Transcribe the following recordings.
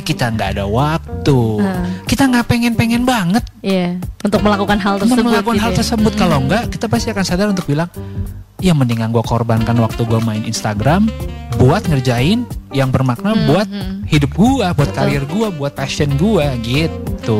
kita nggak ada waktu, Hmm. kita nggak pengen-pengen banget Iya, untuk melakukan hal tersebut. melakukan gitu hal ya. tersebut. Kalau enggak, kita pasti akan sadar untuk bilang, ya mendingan gue korbankan waktu gue main Instagram buat ngerjain yang bermakna Hmm, buat hmm. hidup gue, buat Betul. karir gue, buat passion gue gitu.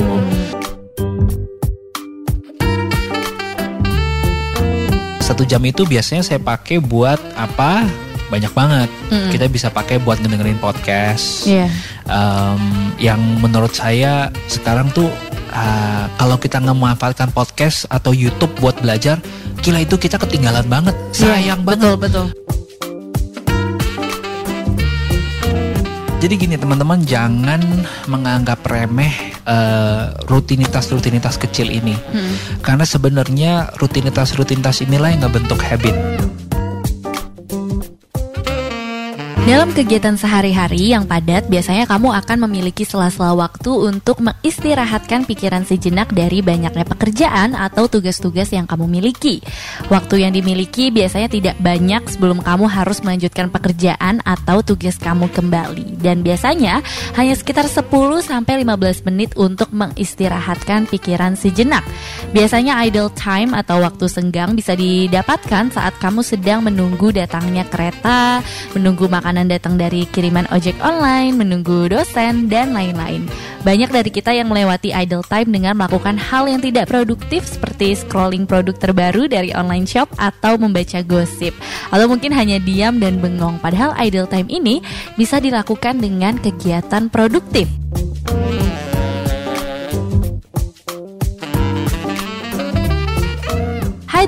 Satu jam itu biasanya saya pakai buat apa? Banyak banget. Mm-mm. Kita bisa pakai buat ngedengerin podcast. Iya. Em, yang menurut saya sekarang tuh uh, kalau kita memanfaatkan podcast atau YouTube buat belajar, gila itu kita ketinggalan banget. Sayang Iya, banget. Betul, betul. Jadi gini teman-teman jangan menganggap remeh uh, rutinitas-rutinitas kecil ini. Hmm. Karena sebenarnya rutinitas-rutinitas inilah yang ngebentuk habit. Dalam kegiatan sehari-hari yang padat, biasanya kamu akan memiliki sela-sela waktu untuk mengistirahatkan pikiran sejenak dari banyaknya pekerjaan atau tugas-tugas yang kamu miliki. Waktu yang dimiliki biasanya tidak banyak sebelum kamu harus melanjutkan pekerjaan atau tugas kamu kembali. Dan biasanya hanya sekitar 10 sampai 15 menit untuk mengistirahatkan pikiran sejenak. Biasanya idle time atau waktu senggang bisa didapatkan saat kamu sedang menunggu datangnya kereta, menunggu makanan datang dari kiriman ojek online, menunggu dosen, dan lain-lain. Banyak dari kita yang melewati idle time dengan melakukan hal yang tidak produktif seperti scrolling produk terbaru dari online shop atau membaca gosip. Atau mungkin hanya diam dan bengong. Padahal idle time ini bisa dilakukan dengan kegiatan produktif.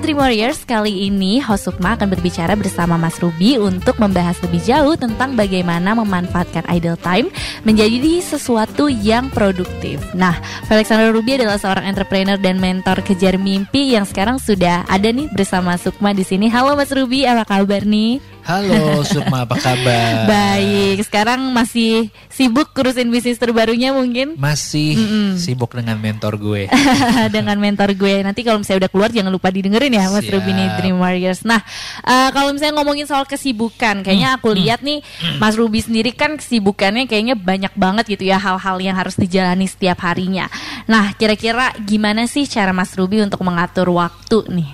Dream Warriors, kali ini host Sukma akan berbicara bersama Mas Ruby untuk membahas lebih jauh tentang bagaimana memanfaatkan idle time menjadi sesuatu yang produktif. Nah, Alexander Ruby adalah seorang entrepreneur dan mentor kejar mimpi yang sekarang sudah ada nih bersama Sukma di sini. Halo Mas Ruby, apa kabar nih? Halo Sukma apa kabar? Baik, sekarang masih sibuk kurusin bisnis terbarunya mungkin? Masih Mm-mm. sibuk dengan mentor gue. dengan mentor gue. Nanti kalau misalnya udah keluar jangan lupa didengerin ya Mas Siap. Nih Dream Warriors. Nah, eh, kalau misalnya ngomongin soal kesibukan, kayaknya aku lihat nih Mas Ruby sendiri kan kesibukannya kayaknya banyak banget gitu ya hal-hal yang harus dijalani setiap harinya. Nah, kira-kira gimana sih cara Mas Ruby untuk mengatur waktu nih?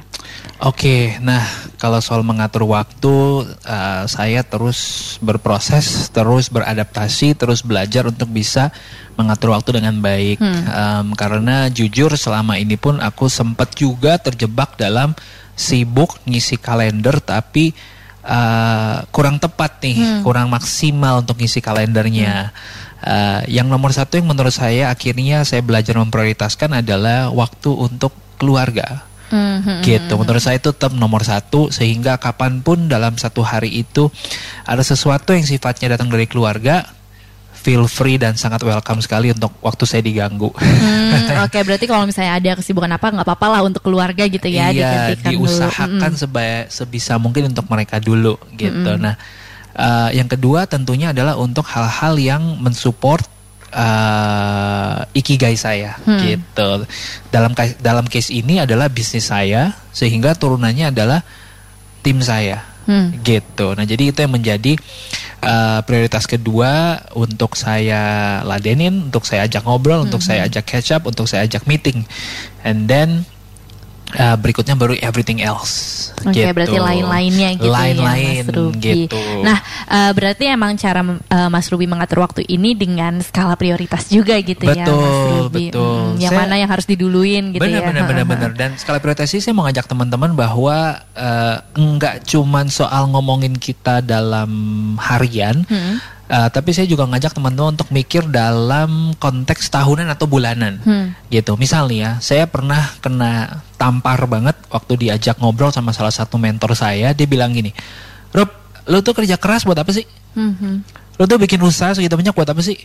Oke, nah kalau soal mengatur waktu, uh, saya terus berproses, terus beradaptasi, terus belajar untuk bisa mengatur waktu dengan baik. Hmm. Um, karena jujur selama ini pun aku sempat juga terjebak dalam sibuk ngisi kalender, tapi uh, kurang tepat nih, Hmm. kurang maksimal untuk ngisi kalendernya. Uh, yang nomor satu yang menurut saya akhirnya saya belajar memprioritaskan adalah waktu untuk keluarga Mhm. gitu menurut saya itu tetap nomor satu sehingga kapan pun dalam satu hari itu ada sesuatu yang sifatnya datang dari keluarga feel free dan sangat welcome sekali untuk waktu saya diganggu Hmm, Oke, berarti kalau misalnya ada kesibukan apa nggak apa-apa lah untuk keluarga gitu ya, iya dulu. diusahakan Mm-mm. sebaya, sebisa mungkin untuk mereka dulu gitu Mm-mm. nah eh, yang kedua tentunya adalah untuk hal-hal yang mensupport eh, ikigai saya Hmm. gitu dalam dalam case ini adalah bisnis saya sehingga turunannya adalah tim saya Hmm. gitu. Nah jadi itu yang menjadi uh, prioritas kedua untuk saya ladenin, untuk saya ajak ngobrol, untuk Mm-hmm. saya ajak catch up, untuk saya ajak meeting, and then uh, berikutnya baru everything else. Oke, gitu. berarti lain-lainnya gitu Lain-lain ya Mas Ruby. gitu. Nah, eh, berarti emang cara eh, Mas Ruby mengatur waktu ini dengan skala prioritas juga gitu ya Mas Betul, Ruby. betul. Mm, yang Saya- mana yang harus diduluin gitu benar, ya. benar, benar, benar. Dan skala prioritas ini saya mau ngajak teman-teman bahwa uh, enggak cuman soal ngomongin kita dalam harian, Hmm. Uh, tapi saya juga ngajak teman-teman untuk mikir dalam konteks tahunan atau bulanan. Hmm. gitu. Misal nih ya, saya pernah kena tampar banget waktu diajak ngobrol sama salah satu mentor saya. Dia bilang gini, Rob, lu tuh kerja keras buat apa sih? Hmm. Lu tuh bikin usaha segitu banyak buat apa sih?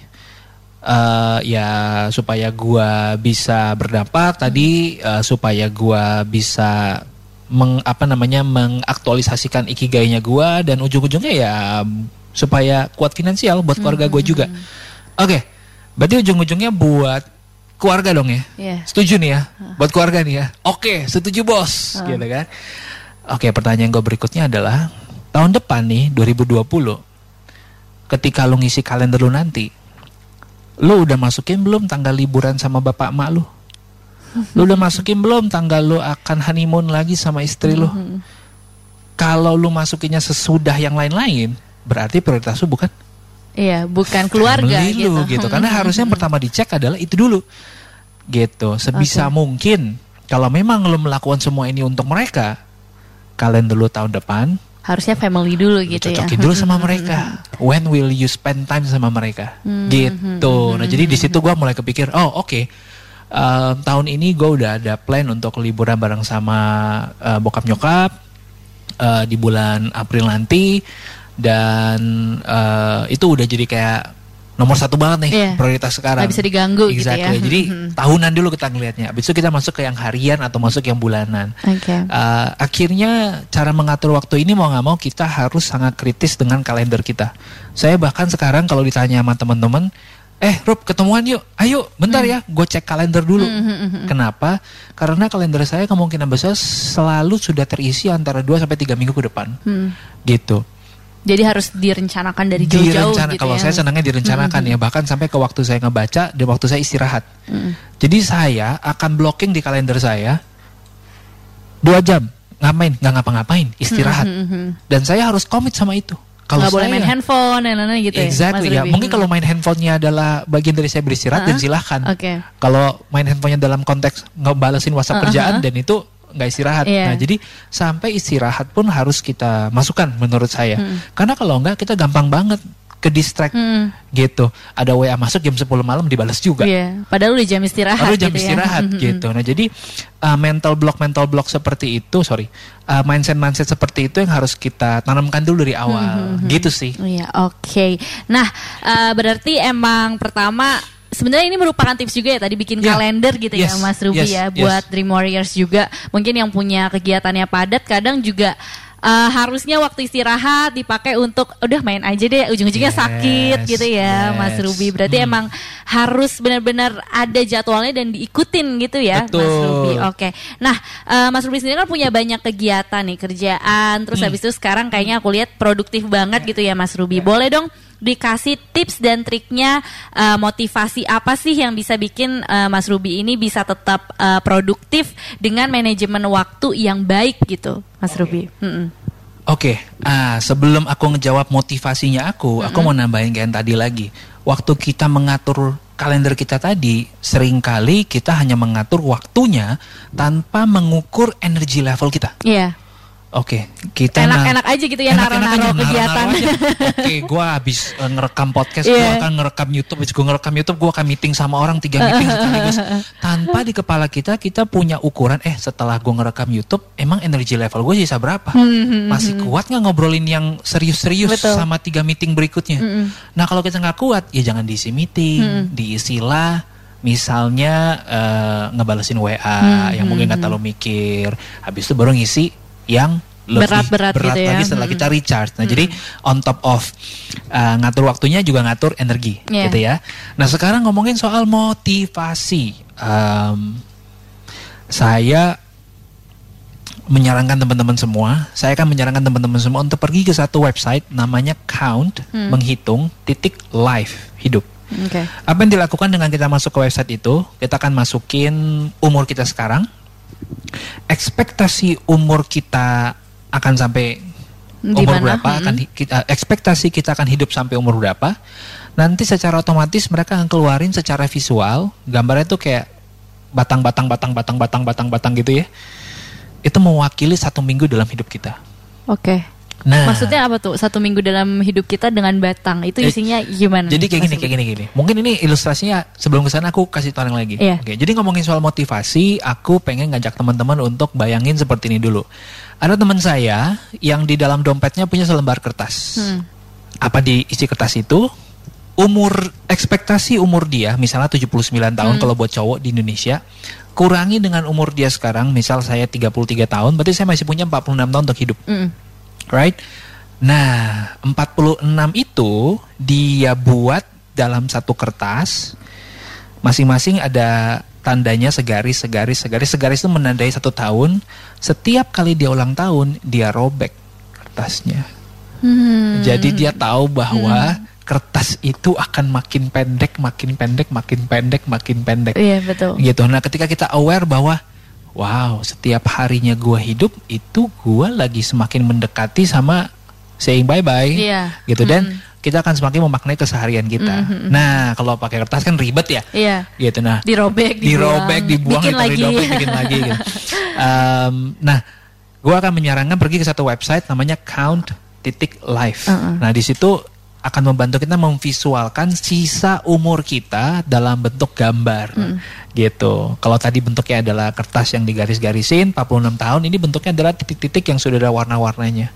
Eh ya supaya gua bisa berdampak tadi, eh, supaya gua bisa meng, apa namanya mengaktualisasikan ikigainya gua dan ujung-ujungnya ya supaya kuat finansial buat keluarga gue juga. Oke, berarti ujung-ujungnya buat keluarga dong ya. Iya. Setuju nih ya, buat keluarga nih ya. Oke, setuju bos, Heeh. gitu kan. Oke, pertanyaan gue berikutnya adalah tahun depan nih 2020, ketika lu ngisi kalender lu nanti, Lu udah masukin belum tanggal liburan sama bapak emak lu? Lu udah masukin belum tanggal lu akan honeymoon lagi sama istri lu? Kalau lu masukinnya sesudah yang lain-lain, berarti prioritas lu bukan Iya, bukan keluarga family gitu. lu gitu. Karena harusnya yang pertama dicek adalah itu dulu. Gitu. Sebisa Oke. mungkin kalau memang lu melakukan semua ini untuk mereka, kalian dulu tahun depan Harusnya family dulu lu gitu ya. cocokin dulu sama mereka. When will you spend time sama mereka? Hmm, Gitu. Nah, jadi di situ gua mulai kepikir, oh oke. Um, tahun ini gue udah ada plan untuk liburan bareng sama uh, bokap nyokap uh, di bulan April nanti dan uh, itu udah jadi kayak nomor satu banget nih Iya. prioritas sekarang. Nggak bisa diganggu gitu ya. Exactly. Jadi Mhm. tahunan dulu kita ngelihatnya. Habis itu kita masuk ke yang harian atau masuk yang bulanan. Oke. Uh, akhirnya cara mengatur waktu ini mau nggak mau kita harus sangat kritis dengan kalender kita. Saya bahkan sekarang kalau ditanya sama teman-teman, eh Rob ketemuan yuk, ayo bentar ya, gue cek kalender dulu. Hmm, Kenapa? Karena kalender saya kemungkinan besar selalu sudah terisi antara 2 sampai 3 minggu ke depan. Hmm. Gitu. Jadi harus direncanakan dari jauh-jauh Direncana, gitu kalau ya. saya senangnya direncanakan ya, bahkan sampai ke waktu saya ngebaca dan waktu saya istirahat. Mm. Jadi saya akan blocking di kalender saya dua jam ngapain nggak ngapa-ngapain istirahat Mhm. dan saya harus komit sama itu. Kalau Nggak boleh main handphone dan lain-lain gitu exactly ya. ya, mungkin kalau main handphonenya adalah bagian dari saya beristirahat dan Uh-uh. silahkan. Oke. Kalau main handphonenya dalam konteks ngebalesin WhatsApp Uh-uh. kerjaan dan itu nggak istirahat. Iya. Nah jadi sampai istirahat pun harus kita masukkan menurut saya. Hmm. Karena kalau enggak kita gampang banget ke distract Hmm. gitu. Ada WA masuk jam 10 malam dibalas juga. Iya, padahal udah jam istirahat Baru jam gitu ya. istirahat Mhm. gitu. Nah jadi uh, mental block mental block seperti itu, sorry, uh, mindset mindset seperti itu yang harus kita tanamkan dulu dari awal, gitu sih. Iya, oke. Nah, eh, berarti emang pertama sebenarnya ini merupakan tips juga ya tadi bikin Ya. kalender gitu ya Yes, Mas Ruby yes, ya yes. buat Dream Warriors juga. Mungkin yang punya kegiatannya padat kadang juga eh, harusnya waktu istirahat dipakai untuk udah main aja deh ujung-ujungnya Yes, sakit gitu ya Mas yes. Ruby. Berarti Hmm. emang harus benar-benar ada jadwalnya dan diikutin gitu ya Mas Betul. Ruby. Oke. Nah, eh, Mas Ruby sendiri kan punya banyak kegiatan nih, kerjaan, terus Hmm. habis itu sekarang kayaknya aku lihat produktif banget gitu ya Mas Ruby. Boleh dong dikasih tips dan triknya eh, motivasi apa sih yang bisa bikin eh, Mas Ruby ini bisa tetap eh, produktif dengan manajemen waktu yang baik gitu, Mas Ruby. Mm-mm. Oke, ah, sebelum aku ngejawab motivasinya aku, aku mau nambahin kayak yang tadi lagi. Waktu kita mengatur kalender kita tadi, sering kali kita hanya mengatur waktunya tanpa mengukur energi level kita. Iya. Oke, kita na- Enak-enak aja gitu ya naro-naro kegiatan. aja. Oke, gue habis eh, ngerekam podcast, gue Iya. akan ngerekam YouTube, habis gue ngerekam YouTube, gue akan meeting sama orang tiga meeting sekaligus. Tanpa di kepala kita, kita punya ukuran. Eh, setelah gue ngerekam YouTube, emang energi level gue sisa berapa? Masih kuat nggak ngobrolin yang serius-serius Hmm, sama tiga meeting berikutnya? Nah, kalau kita nggak kuat, ya jangan diisi meeting, Hmm. diisilah misalnya eh, ngebalesin WA Hmm, yang mungkin nggak terlalu mikir, habis itu baru ngisi yang lebih Berat-berat gitu ya. lagi setelah Hmm. kita recharge. Nah, jadi on top of uh, ngatur waktunya juga ngatur energi, Iya. gitu ya. Nah, sekarang ngomongin soal motivasi. Um, saya menyarankan teman-teman semua, saya akan menyarankan teman-teman semua untuk pergi ke satu website namanya Count, Hmm. menghitung titik life hidup. Oke. Apa yang dilakukan dengan kita masuk ke website itu? Kita akan masukin umur kita sekarang, ekspektasi umur kita akan sampai Di umur berapa, Mm-mm. akan kita, ekspektasi kita akan hidup sampai umur berapa. Nanti secara otomatis mereka akan keluarin secara visual, gambarnya tuh kayak batang-batang, batang-batang, batang-batang, batang gitu ya. Itu mewakili satu minggu dalam hidup kita. Oke. Nah, Maksudnya apa tuh? Satu minggu dalam hidup kita dengan batang. Itu Eh, isinya gimana? Jadi kayak gini, kayak gini, gini. Mungkin ini ilustrasinya sebelum ke sana aku kasih tahu lagi. Iya. Oke, jadi ngomongin soal motivasi, aku pengen ngajak teman-teman untuk bayangin seperti ini dulu. Ada teman saya yang di dalam dompetnya punya selembar kertas. Hmm. Apa di isi kertas itu? Umur ekspektasi umur dia misalnya 79 tahun Hmm. kalau buat cowok di Indonesia. Kurangi dengan umur dia sekarang, misal saya 33 tahun, berarti saya masih punya 46 tahun untuk hidup. Mm-mm. Right? Nah, 46 itu dia buat dalam satu kertas. Masing-masing ada tandanya segaris, segaris, segaris. Segaris itu menandai satu tahun. Setiap kali dia ulang tahun, dia robek kertasnya. Hmm. Jadi dia tahu bahwa kertas itu akan makin pendek, makin pendek, makin pendek, makin pendek. Iya betul. Gitu. Nah, ketika kita aware bahwa wow, setiap harinya gua hidup itu gua lagi semakin mendekati sama saying bye bye. Iya. Gitu dan Mm. kita akan semakin memaknai keseharian kita. Mhm. Nah, kalau pakai kertas kan ribet ya. Iya. Gitu. Nah, Dirobek, dibuang, dirobek, dibuang, bikin di lagi. dompet, bikin lagi gitu. Em, nah, gua akan menyarankan pergi ke satu website namanya Count titik Life. Uh-uh. Nah, di situ akan membantu kita memvisualkan sisa umur kita dalam bentuk gambar. Mm. Gitu. Kalau tadi bentuknya adalah kertas yang digaris-garisin 46 tahun, ini bentuknya adalah titik-titik yang sudah ada warna-warnanya.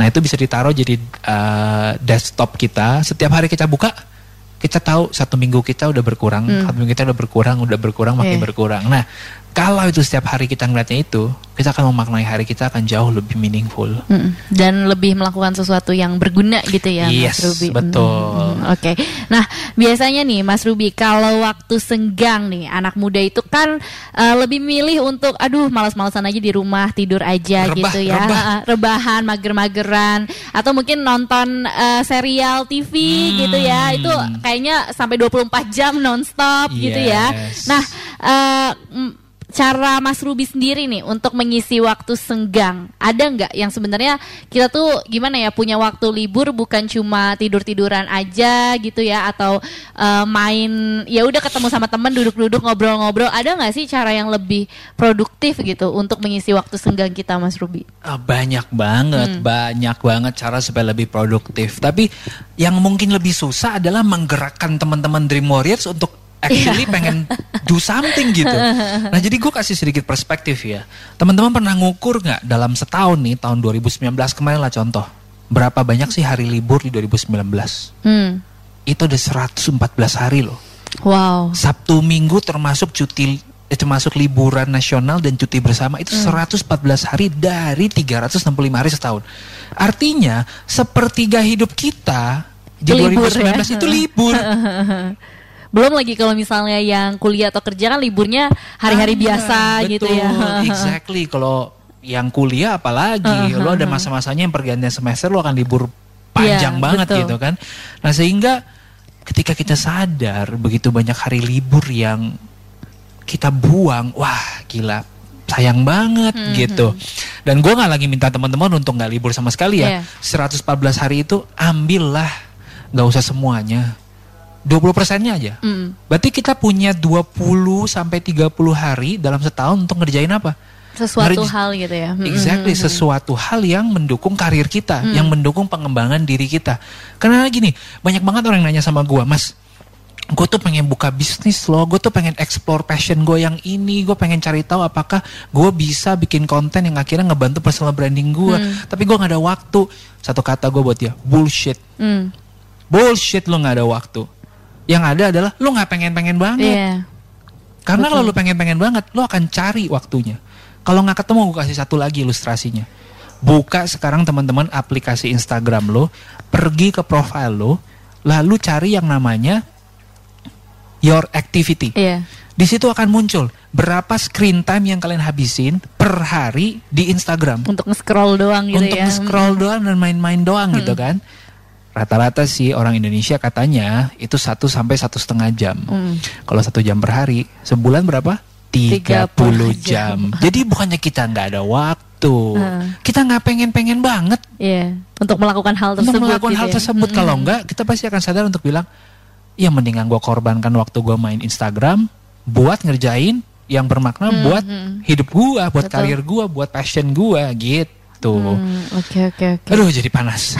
Nah, itu bisa ditaruh jadi eh, desktop kita. Setiap hari kita buka, kita tahu satu minggu kita udah berkurang, Hmm. satu minggu kita udah berkurang, udah berkurang, makin Iya. berkurang. Nah, kalau itu setiap hari kita ngeliatnya itu, kita akan memaknai hari kita akan jauh lebih meaningful. Mm, Dan lebih melakukan sesuatu yang berguna gitu ya Yes, Mas Ruby. betul. Mm, Oke. Nah, biasanya nih Mas Ruby kalau waktu senggang nih anak muda itu kan eh, lebih milih untuk aduh malas-malasan aja di rumah tidur aja Rebah, gitu ya. rebah. Ah, Rebahan, mager-mageran atau mungkin nonton eh, serial TV gitu ya. Hmm. Itu kayaknya sampai 24 jam nonstop gitu ya. Yes. Nah, mm, cara Mas Ruby sendiri nih untuk mengisi waktu senggang ada nggak yang sebenarnya kita tuh gimana ya punya waktu libur bukan cuma tidur tiduran aja gitu ya atau eh, main ya udah ketemu sama temen duduk-duduk ngobrol-ngobrol ada nggak sih cara yang lebih produktif gitu untuk mengisi waktu senggang kita Mas Ruby? Ah, banyak banget, Hmm. banyak banget cara supaya lebih produktif. Tapi yang mungkin lebih susah adalah menggerakkan teman-teman Dream Warriors untuk actually Iya. pengen do something gitu. Nah jadi gue kasih sedikit perspektif ya. Teman-teman pernah ngukur nggak dalam setahun nih tahun 2019 kemarin lah contoh. Berapa banyak sih hari libur di 2019? Hmm. Itu ada 114 hari loh. Wow. Sabtu Minggu termasuk cuti eh, termasuk liburan nasional dan cuti bersama itu 114 hari dari 365 hari setahun. Artinya sepertiga hidup kita di Libur 2019 ya. itu libur. Belum lagi kalau misalnya yang kuliah atau kerja kan liburnya hari-hari Ah, biasa gitu ya. betul. exactly. Kalau yang kuliah apalagi, lo ada masa-masanya yang pergantian semester lo akan libur panjang Iya, banget betul. gitu kan. Nah sehingga ketika kita sadar begitu banyak hari libur yang kita buang, wah gila sayang banget Hmm, gitu. Dan gue nggak lagi minta teman-teman untuk nggak libur sama sekali Iya. ya. 114 hari itu ambillah, nggak usah semuanya. 20 persennya aja. Mm. Berarti kita punya 20 sampai 30 hari dalam setahun untuk ngerjain apa? Sesuatu Ngerj- hal gitu ya. Mm, Exactly, mm, mm. sesuatu hal yang mendukung karir kita, Hmm. yang mendukung pengembangan diri kita. Karena gini, banyak banget orang yang nanya sama gua, "Mas, gue tuh pengen buka bisnis loh, gue tuh pengen explore passion gue yang ini, gue pengen cari tahu apakah gue bisa bikin konten yang akhirnya ngebantu personal branding gue, Hmm. tapi gue nggak ada waktu." Satu kata gue buat dia, bullshit, Mm. bullshit lo nggak ada waktu. Yang ada adalah lo nggak pengen-pengen banget. Iya. Karena kalau Betul. lu pengen-pengen banget, lu akan cari waktunya. Kalau nggak ketemu, gue kasih satu lagi ilustrasinya. Buka sekarang teman-teman aplikasi Instagram lo, pergi ke profile lo, lalu cari yang namanya your activity. Iya. Di situ akan muncul berapa screen time yang kalian habisin per hari di Instagram. Untuk nge-scroll doang gitu Untuk ya. scroll doang dan main-main doang gitu kan. Rata-rata sih orang Indonesia katanya itu satu sampai satu setengah jam. Mm. Kalau satu jam per hari, sebulan berapa? 30 30 jam. jam. Jadi bukannya kita nggak ada waktu, Hmm. kita nggak pengen-pengen banget Iya. Untuk melakukan hal tersebut. untuk melakukan gitu hal ya. tersebut. Mm, Kalau enggak, kita pasti akan sadar untuk bilang, ya mendingan gua korbankan waktu gua main Instagram buat ngerjain yang bermakna Hmm, buat hmm. hidup gua, buat Betul. karir gua, buat passion gua gitu. Hmm, Oke oke oke. Aduh jadi panas.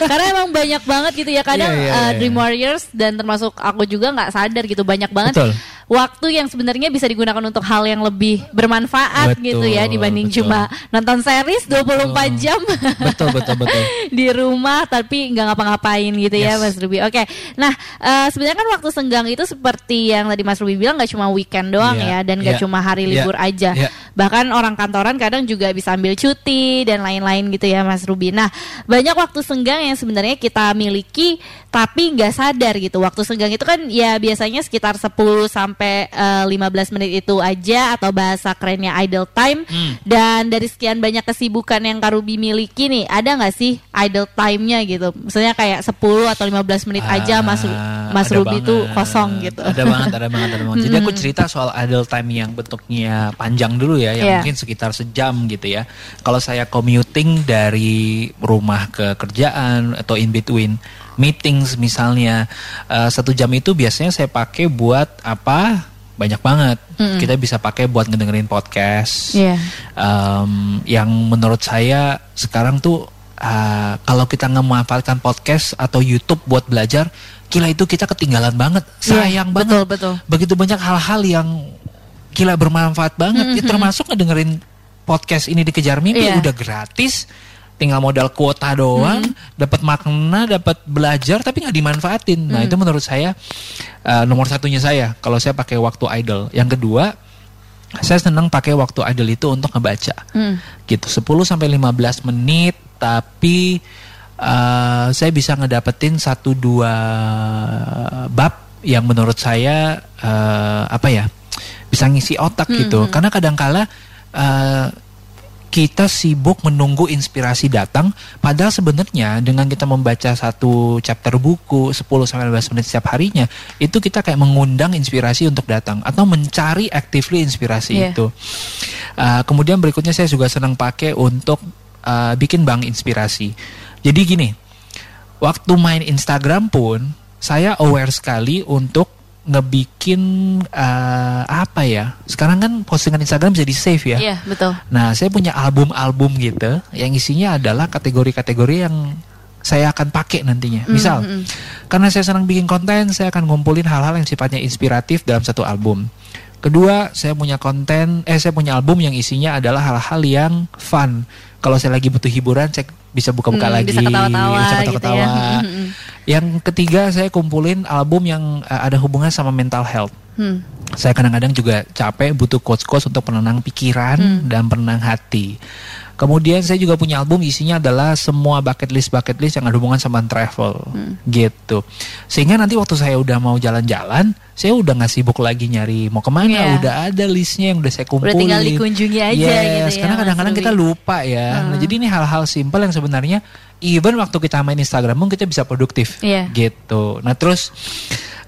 Karena emang banyak banget gitu ya kadang Iya, iya, uh, iya. Dream Warriors dan termasuk aku juga nggak sadar gitu banyak banget Betul. Waktu yang sebenarnya bisa digunakan untuk hal yang lebih bermanfaat Betul, gitu ya dibanding betul. cuma nonton series 24 jam betul betul betul. di rumah tapi nggak ngapa-ngapain gitu ya Yes. Mas Ruby. Oke, nah eh, sebenarnya kan waktu senggang itu seperti yang tadi Mas Ruby bilang nggak cuma weekend doang Iya, ya dan nggak iya, cuma hari iya, libur aja. iya. Bahkan orang kantoran kadang juga bisa ambil cuti dan lain-lain gitu ya Mas Ruby. Nah banyak waktu senggang yang sebenarnya kita miliki tapi nggak sadar gitu. Waktu senggang itu kan ya biasanya sekitar 10 sampai eh, 15 menit itu aja atau bahasa kerennya idle time. Hmm. Dan dari sekian banyak kesibukan yang Kak Ruby miliki nih, ada nggak sih idle time-nya gitu. Misalnya kayak 10 atau 15 menit aja Mas Ah, Mas ada Ruby itu kosong gitu. Ada banget, ada banget, ada banget. Jadi aku cerita soal idle time yang bentuknya panjang dulu ya, yang Iya. mungkin sekitar sejam gitu ya. Kalau saya commuting dari rumah ke kerjaan atau in between meetings misalnya eh, satu jam itu biasanya saya pakai buat apa? Banyak banget. Kita bisa pakai buat ngedengerin podcast. Iya. Em, yang menurut saya sekarang tuh uh, kalau kita memanfaatkan podcast atau YouTube buat belajar, gila itu kita ketinggalan banget, Iya, sayang banget. betul, betul. Begitu banyak hal-hal yang gila bermanfaat banget, Ya, termasuk ngedengerin podcast ini dikejar mimpi Iya. udah gratis. Tinggal modal kuota doang, dapat makna, dapat belajar, tapi nggak dimanfaatin. Nah itu menurut saya uh, nomor satunya saya. Kalau saya pakai waktu idle. Yang kedua, saya senang pakai waktu idle itu untuk ngebaca Hmm. gitu 10 sampai 15 menit tapi uh, saya bisa ngedapetin satu dua bab yang menurut saya uh, apa ya bisa ngisi otak gitu karena kadangkala uh, kita sibuk menunggu inspirasi datang padahal sebenarnya dengan kita membaca satu chapter buku 10 sampai 15 menit setiap harinya itu kita kayak mengundang inspirasi untuk datang atau mencari actively inspirasi Iya. itu. Uh, kemudian berikutnya saya juga senang pakai untuk uh, bikin bank inspirasi. Jadi gini, waktu main Instagram pun saya aware sekali untuk ngebikin uh, apa ya? Sekarang kan postingan Instagram bisa di save ya. Iya, betul. Nah, saya punya album-album gitu yang isinya adalah kategori-kategori yang saya akan pakai nantinya. Misal, mm, mm. karena saya senang bikin konten, saya akan ngumpulin hal-hal yang sifatnya inspiratif dalam satu album. Kedua, saya punya konten, eh saya punya album yang isinya adalah hal-hal yang fun. Kalau saya lagi butuh hiburan, saya bisa buka-buka Hmm, lagi, bisa ketawa-tawa bisa gitu ketawa-ketawa. ya. Yang ketiga, saya kumpulin album yang eh, ada hubungan sama mental health Hmm. saya kadang-kadang juga capek butuh quotes-quotes untuk penenang pikiran Hmm. dan penenang hati. Kemudian saya juga punya album isinya adalah semua bucket list bucket list yang ada hubungan sama travel Hmm. gitu. Sehingga nanti waktu saya udah mau jalan-jalan, saya udah nggak sibuk lagi nyari mau ke mana, Iya. udah ada listnya yang udah saya kumpulin. Udah tinggal dikunjungi aja yes, gitu ya, karena kadang-kadang kita lupa ya. Nah, Hmm. jadi ini hal-hal simpel yang sebenarnya even waktu kita main Instagram pun kita bisa produktif Iya. gitu. Nah terus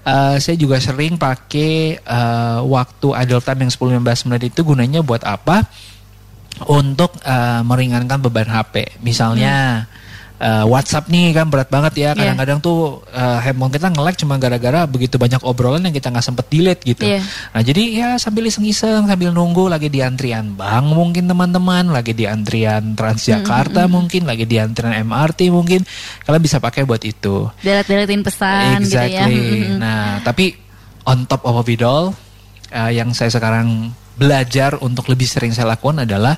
uh, saya juga sering pakai uh, waktu idle time yang 10-15 menit itu gunanya buat apa? Untuk uh, meringankan beban HP. Misalnya uh, WhatsApp nih kan berat banget ya. Hmm. Iya. Kadang-kadang tuh uh, handphone kita nge-lag cuma gara-gara begitu banyak obrolan yang kita nggak sempet delete gitu. Iya. Nah jadi ya sambil iseng-iseng sambil nunggu lagi di antrian bank mungkin teman-teman, lagi di antrian Transjakarta mungkin, lagi di antrian MRT mungkin, kalian bisa pakai buat itu. Deret-deretin pesan gitu ya. exactly. Hmm, hmm. Nah tapi on top of it all, uh, yang saya sekarang belajar untuk lebih sering saya lakukan adalah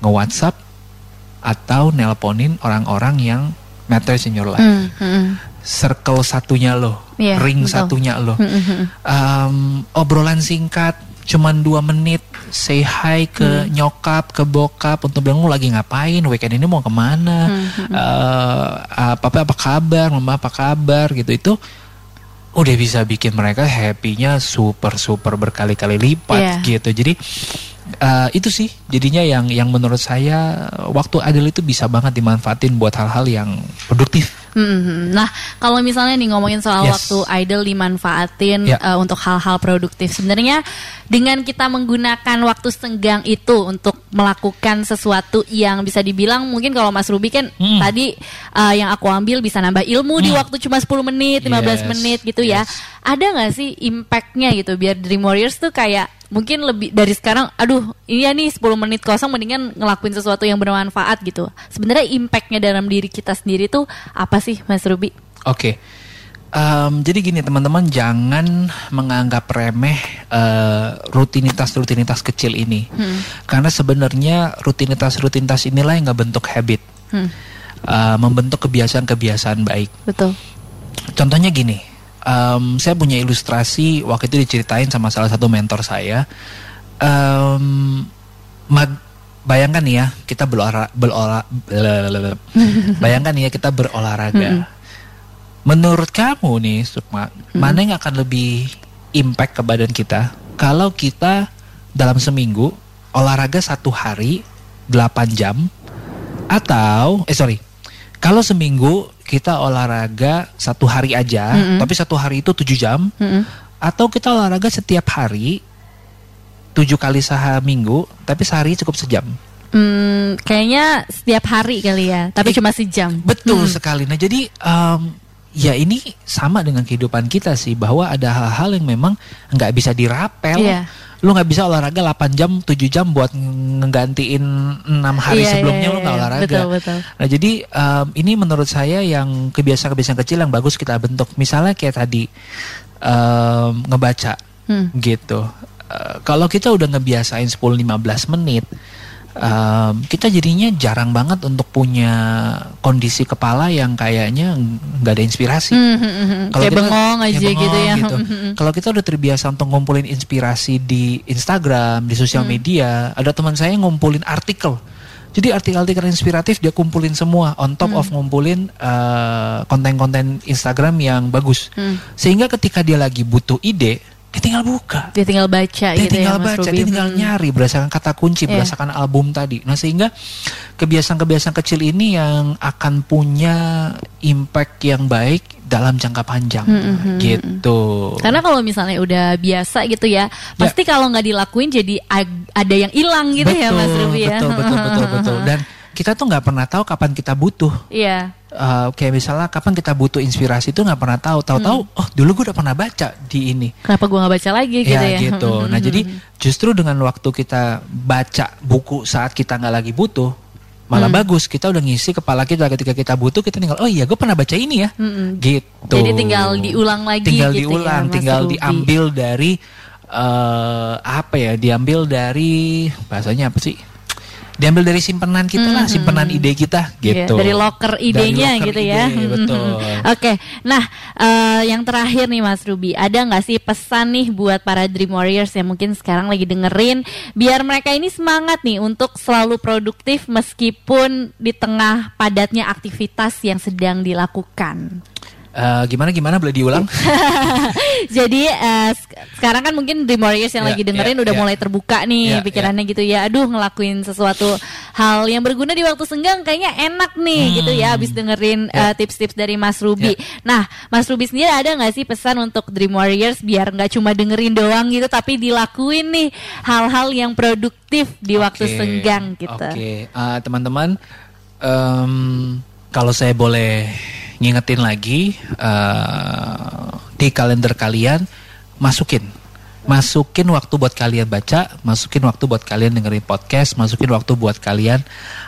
nge-WhatsApp atau nelponin orang-orang yang matters in your life. Hmm, hmm. Circle satunya lo, Iya, ring betul. satunya lo um, obrolan singkat cuman dua menit say hi ke Hmm. nyokap ke bokap untuk bilang lu lagi ngapain weekend ini mau ke mana Hmm, Eh, apa apa apa kabar mama apa kabar gitu itu udah bisa bikin mereka happy-nya super super berkali-kali lipat Iya. gitu jadi eh, itu sih jadinya yang yang menurut saya waktu adil itu bisa banget dimanfaatin buat hal-hal yang produktif Hmm, hmm. Nah, kalau misalnya nih ngomongin soal Yes. waktu idle dimanfaatin Ya. eh, untuk hal-hal produktif, sebenarnya dengan kita menggunakan waktu senggang itu untuk melakukan sesuatu yang bisa dibilang mungkin kalau Mas Ruby kan Hmm. tadi eh, yang aku ambil bisa nambah ilmu di Hmm. waktu cuma 10 menit, 15 Yes, menit gitu ya. yes. Ada nggak sih impactnya gitu biar Dream Warriors tuh kayak mungkin lebih dari sekarang aduh ini ya nih 10 menit kosong mendingan ngelakuin sesuatu yang bermanfaat gitu sebenarnya impactnya dalam diri kita sendiri tuh apa sih Mas Ruby Oke. Em, jadi gini teman-teman jangan menganggap remeh eh, rutinitas-rutinitas kecil ini, karena sebenarnya rutinitas-rutinitas inilah yang nggak bentuk habit, Hmm, Eh, membentuk kebiasaan-kebiasaan baik. betul Contohnya gini, em, saya punya ilustrasi waktu itu diceritain sama salah satu mentor saya. Em, mag- bayangkan nih ya kita berolah berolah bayangkan nih ya kita berolahraga. Menurut kamu nih Sukma, mana yang akan lebih impact ke badan kita kalau kita dalam seminggu olahraga satu hari 8 jam atau eh sorry kalau seminggu kita olahraga satu hari aja, Mm-mm. tapi satu hari itu tujuh jam, Mm-mm. atau kita olahraga setiap hari tujuh kali sehari tapi sehari cukup sejam. Hmm, kayaknya setiap hari kali ya, tapi Eh, cuma sejam. Betul Hmm. sekali. Nah jadi em, ya ini sama dengan kehidupan kita sih bahwa ada hal-hal yang memang nggak bisa dirapel. Iya. Lu nggak bisa olahraga 8 jam, 7 jam buat ngegantiin 6 hari Iya, sebelumnya iya, lu nggak iya. olahraga. Betul, betul. Nah jadi em, ini menurut saya yang kebiasaan-kebiasaan kecil yang bagus kita bentuk. Misalnya kayak tadi em, ngebaca Hmm. gitu. Eh, kalau kita udah ngebiasain 10-15 menit, em, kita jadinya jarang banget untuk punya kondisi kepala yang kayaknya nggak ada inspirasi. Hmm, hmm. Kalau Kayak kita- bengong aja kayak gitu ya. bengong gitu. Hmm, hmm. Kalau kita udah terbiasa untuk ngumpulin inspirasi di Instagram, di sosial media, ada teman saya ngumpulin artikel. Jadi artikel-artikel inspiratif dia kumpulin semua on top Hmm. of ngumpulin eh, konten-konten Instagram yang bagus. Hmm. Sehingga ketika dia lagi butuh ide, dia tinggal buka. Dia tinggal baca Dia gitu tinggal ya Mas baca, Ruby. dia tinggal Hmm. nyari berdasarkan kata kunci, Iya. berdasarkan album tadi. Nah, sehingga kebiasaan-kebiasaan kecil ini yang akan punya impact yang baik dalam jangka panjang. Hmm, hmm, hmm, gitu. Karena kalau misalnya udah biasa gitu ya, pasti kalau nggak dilakuin jadi ada yang hilang gitu ya Mas Ruby ya. Betul, betul, betul, betul. Dan kita tuh nggak pernah tahu kapan kita butuh. Iya. Eh, kayak misalnya kapan kita butuh inspirasi itu nggak pernah tahu. Tahu-tahu, Hmm. oh dulu gue udah pernah baca di ini. Kenapa gua nggak baca lagi gitu ya? ya gitu. Nah jadi justru dengan waktu kita baca buku saat kita nggak lagi butuh, malah Hmm. bagus. Kita udah ngisi kepala kita ketika kita butuh kita tinggal, oh iya gue pernah baca ini ya, Mm-mm. gitu. Jadi tinggal diulang lagi Tinggal gitu ya, diulang, Mas tinggal Ruby. diambil dari eh apa ya? Diambil dari bahasanya apa sih? Diambil dari simpenan kita lah, simpenan ide kita Iya, gitu. dari locker Dari idenya locker gitu ya. ide, betul. Oke, nah eh, yang terakhir nih Mas Ruby, ada nggak sih pesan nih buat para Dream Warriors yang mungkin sekarang lagi dengerin, biar mereka ini semangat nih untuk selalu produktif meskipun di tengah padatnya aktivitas yang sedang dilakukan. Eh, gimana gimana boleh diulang? Jadi sek- sekarang kan mungkin Dream Warriors yang Ya, lagi dengerin ya, udah ya. mulai terbuka nih Ya, pikirannya gitu ya. Aduh ngelakuin sesuatu hal yang berguna di waktu senggang kayaknya enak nih Hmm. gitu ya abis dengerin Ya. eh, tips-tips dari Mas Ruby. Nah, Mas Ruby sendiri ada nggak sih pesan untuk Dream Warriors biar nggak cuma dengerin doang gitu tapi dilakuin nih hal-hal yang produktif di waktu Oke, senggang gitu. Oke, Ah, teman-teman, em, kalau saya boleh ngingetin lagi eh, di kalender kalian masukin, masukin waktu buat kalian baca, masukin waktu buat kalian dengerin podcast, masukin waktu buat kalian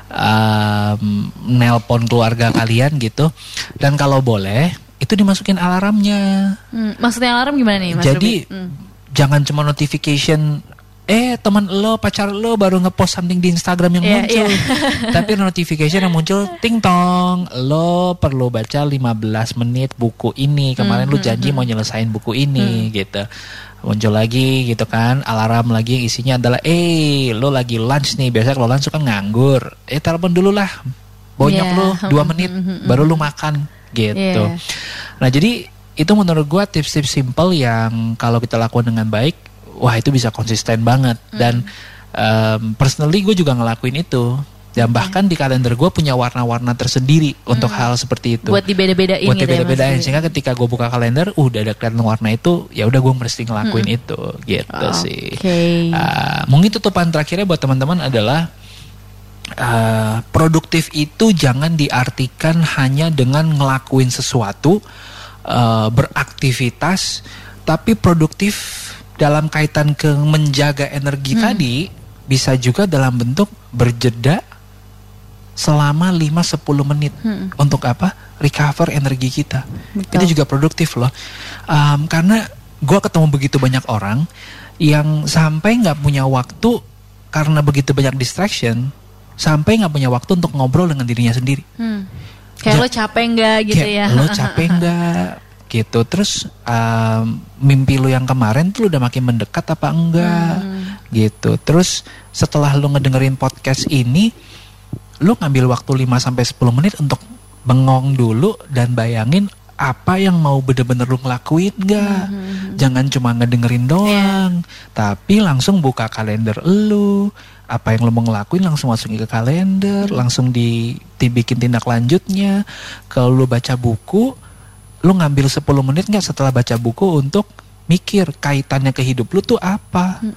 em, nelpon keluarga kalian gitu. Dan kalau boleh itu dimasukin alarmnya. Hmm, maksudnya alarm gimana nih Mas Jadi Ruby? Hmm. jangan cuma notification eh teman lo pacar lo baru ngepost something di Instagram yang Iya, muncul. iya. Tapi notification yang muncul ting tong lo perlu baca 15 menit buku ini. Kemarin Hmm, lu janji mau nyelesain buku ini gitu. Muncul lagi gitu kan, alarm lagi isinya adalah eh lo lagi lunch nih. Biasanya kalau lunch kan nganggur. Eh telepon dulu lah. Bonyok Iya. lo dua menit hmm, hmm, baru lu makan gitu. Iya. Nah jadi itu menurut gua tips-tips simple yang kalau kita lakukan dengan baik, wah itu bisa konsisten banget. Hmm. Dan em, personally gue juga ngelakuin itu. Dan bahkan di kalender gue punya warna-warna tersendiri untuk hal seperti itu. Hmm. Buat dibeda-bedain Buat gitu ya, dibeda-bedain sehingga ketika gue buka kalender, uh, udah ada kelihatan warna itu, ya udah gue mesti ngelakuin itu, gitu sih. Hmm. Oke. Ah, mungkin tutupan terakhirnya buat teman-teman adalah uh, produktif itu jangan diartikan hanya dengan ngelakuin sesuatu, uh, beraktivitas, tapi produktif dalam kaitan ke menjaga energi Hmm. tadi bisa juga dalam bentuk berjeda selama 5-10 menit Hmm. untuk apa? Recover energi kita. Betul. Itu juga produktif loh. Um, karena gue ketemu begitu banyak orang yang sampai nggak punya waktu karena begitu banyak distraction, sampai nggak punya waktu untuk ngobrol dengan dirinya sendiri. Hmm. Kayak Ja- lo capek nggak gitu Kayak, ya? Lo capek nggak? Gitu. Terus um, mimpi lo yang kemarin tuh udah makin mendekat apa enggak? Hmm. Gitu. Terus setelah lo ngedengerin podcast ini, lo ngambil waktu 5 sampai 10 menit untuk bengong dulu dan bayangin apa yang mau bener-bener lu ngelakuin nggak? Jangan cuma ngedengerin doang, tapi langsung buka kalender lu, apa yang lo mau ngelakuin langsung masukin ke kalender, langsung di dibikin tindak lanjutnya. Kalau lo baca buku, lo ngambil 10 menit nggak setelah baca buku untuk mikir kaitannya ke hidup lo tuh apa? Hmm.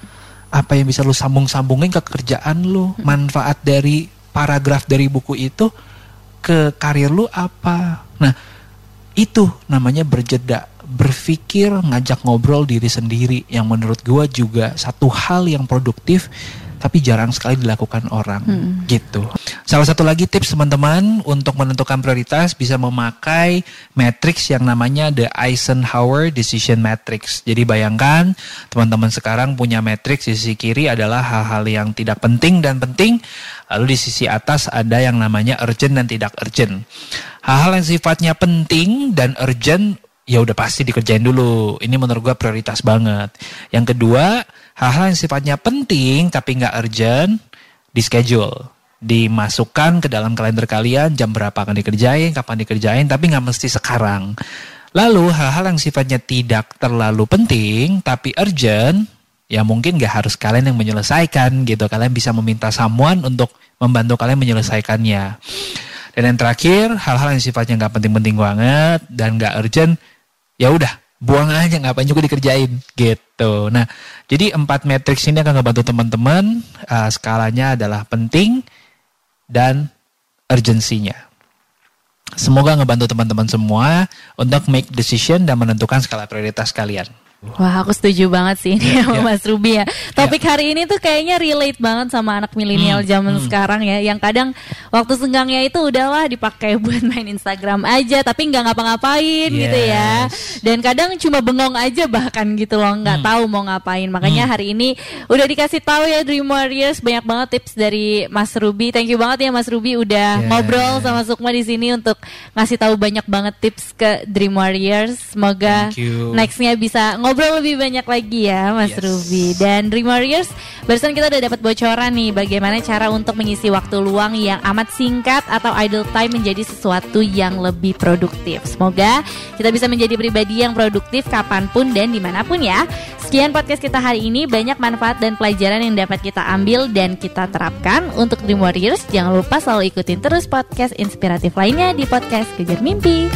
Apa yang bisa lo sambung-sambungin ke kerjaan? Hmm. Manfaat dari paragraf dari buku itu ke karir lo apa? Nah, itu namanya berjeda berpikir ngajak ngobrol diri sendiri yang menurut gue juga satu hal yang produktif tapi jarang sekali dilakukan orang hmm. gitu. Salah satu lagi tips teman-teman untuk menentukan prioritas bisa memakai matrix yang namanya the Eisenhower Decision Matrix. Jadi bayangkan teman-teman sekarang punya matrix di sisi kiri adalah hal-hal yang tidak penting dan penting, lalu di sisi atas ada yang namanya urgent dan tidak urgent. Hal-hal yang sifatnya penting dan urgent ya udah pasti dikerjain dulu. Ini menurut gue prioritas banget. Yang kedua, hal-hal yang sifatnya penting tapi nggak urgent di schedule dimasukkan ke dalam kalender kalian jam berapa akan dikerjain kapan dikerjain tapi nggak mesti sekarang lalu hal-hal yang sifatnya tidak terlalu penting tapi urgent ya mungkin nggak harus kalian yang menyelesaikan gitu kalian bisa meminta someone untuk membantu kalian menyelesaikannya dan yang terakhir hal-hal yang sifatnya nggak penting-penting banget dan nggak urgent ya udah buang aja ngapain juga dikerjain gitu. Nah, jadi empat matriks ini akan ngebantu teman-teman uh, skalanya adalah penting dan urgensinya. Semoga ngebantu teman-teman semua untuk make decision dan menentukan skala prioritas kalian. Wah aku setuju banget sih ini yeah, sama yeah. Mas Ruby ya. Topik yeah. hari ini tuh kayaknya relate banget sama anak milenial hmm, zaman hmm. sekarang ya. Yang kadang waktu senggangnya itu udahlah dipakai buat main Instagram aja, tapi nggak ngapa-ngapain yes. gitu ya. Dan kadang cuma bengong aja bahkan gitu loh, nggak hmm. tahu mau ngapain. Makanya hmm. hari ini udah dikasih tahu ya Dream Warriors banyak banget tips dari Mas Ruby. Thank you banget ya Mas Ruby udah yeah. ngobrol sama Sukma di sini untuk ngasih tahu banyak banget tips ke Dream Warriors. Semoga nextnya bisa ngobrol lebih banyak lagi ya Mas yes. Ruby. Dan Dream Warriors barusan kita udah dapat bocoran nih bagaimana cara untuk mengisi waktu luang yang amat singkat atau idle time menjadi sesuatu yang lebih produktif. Semoga kita bisa menjadi pribadi yang produktif kapan pun dan di mana pun ya. Sekian podcast kita hari ini. Banyak manfaat dan pelajaran yang dapat kita ambil dan kita terapkan. Untuk Dream Warriors jangan lupa selalu ikutin terus podcast inspiratif lainnya di podcast Kejar Mimpi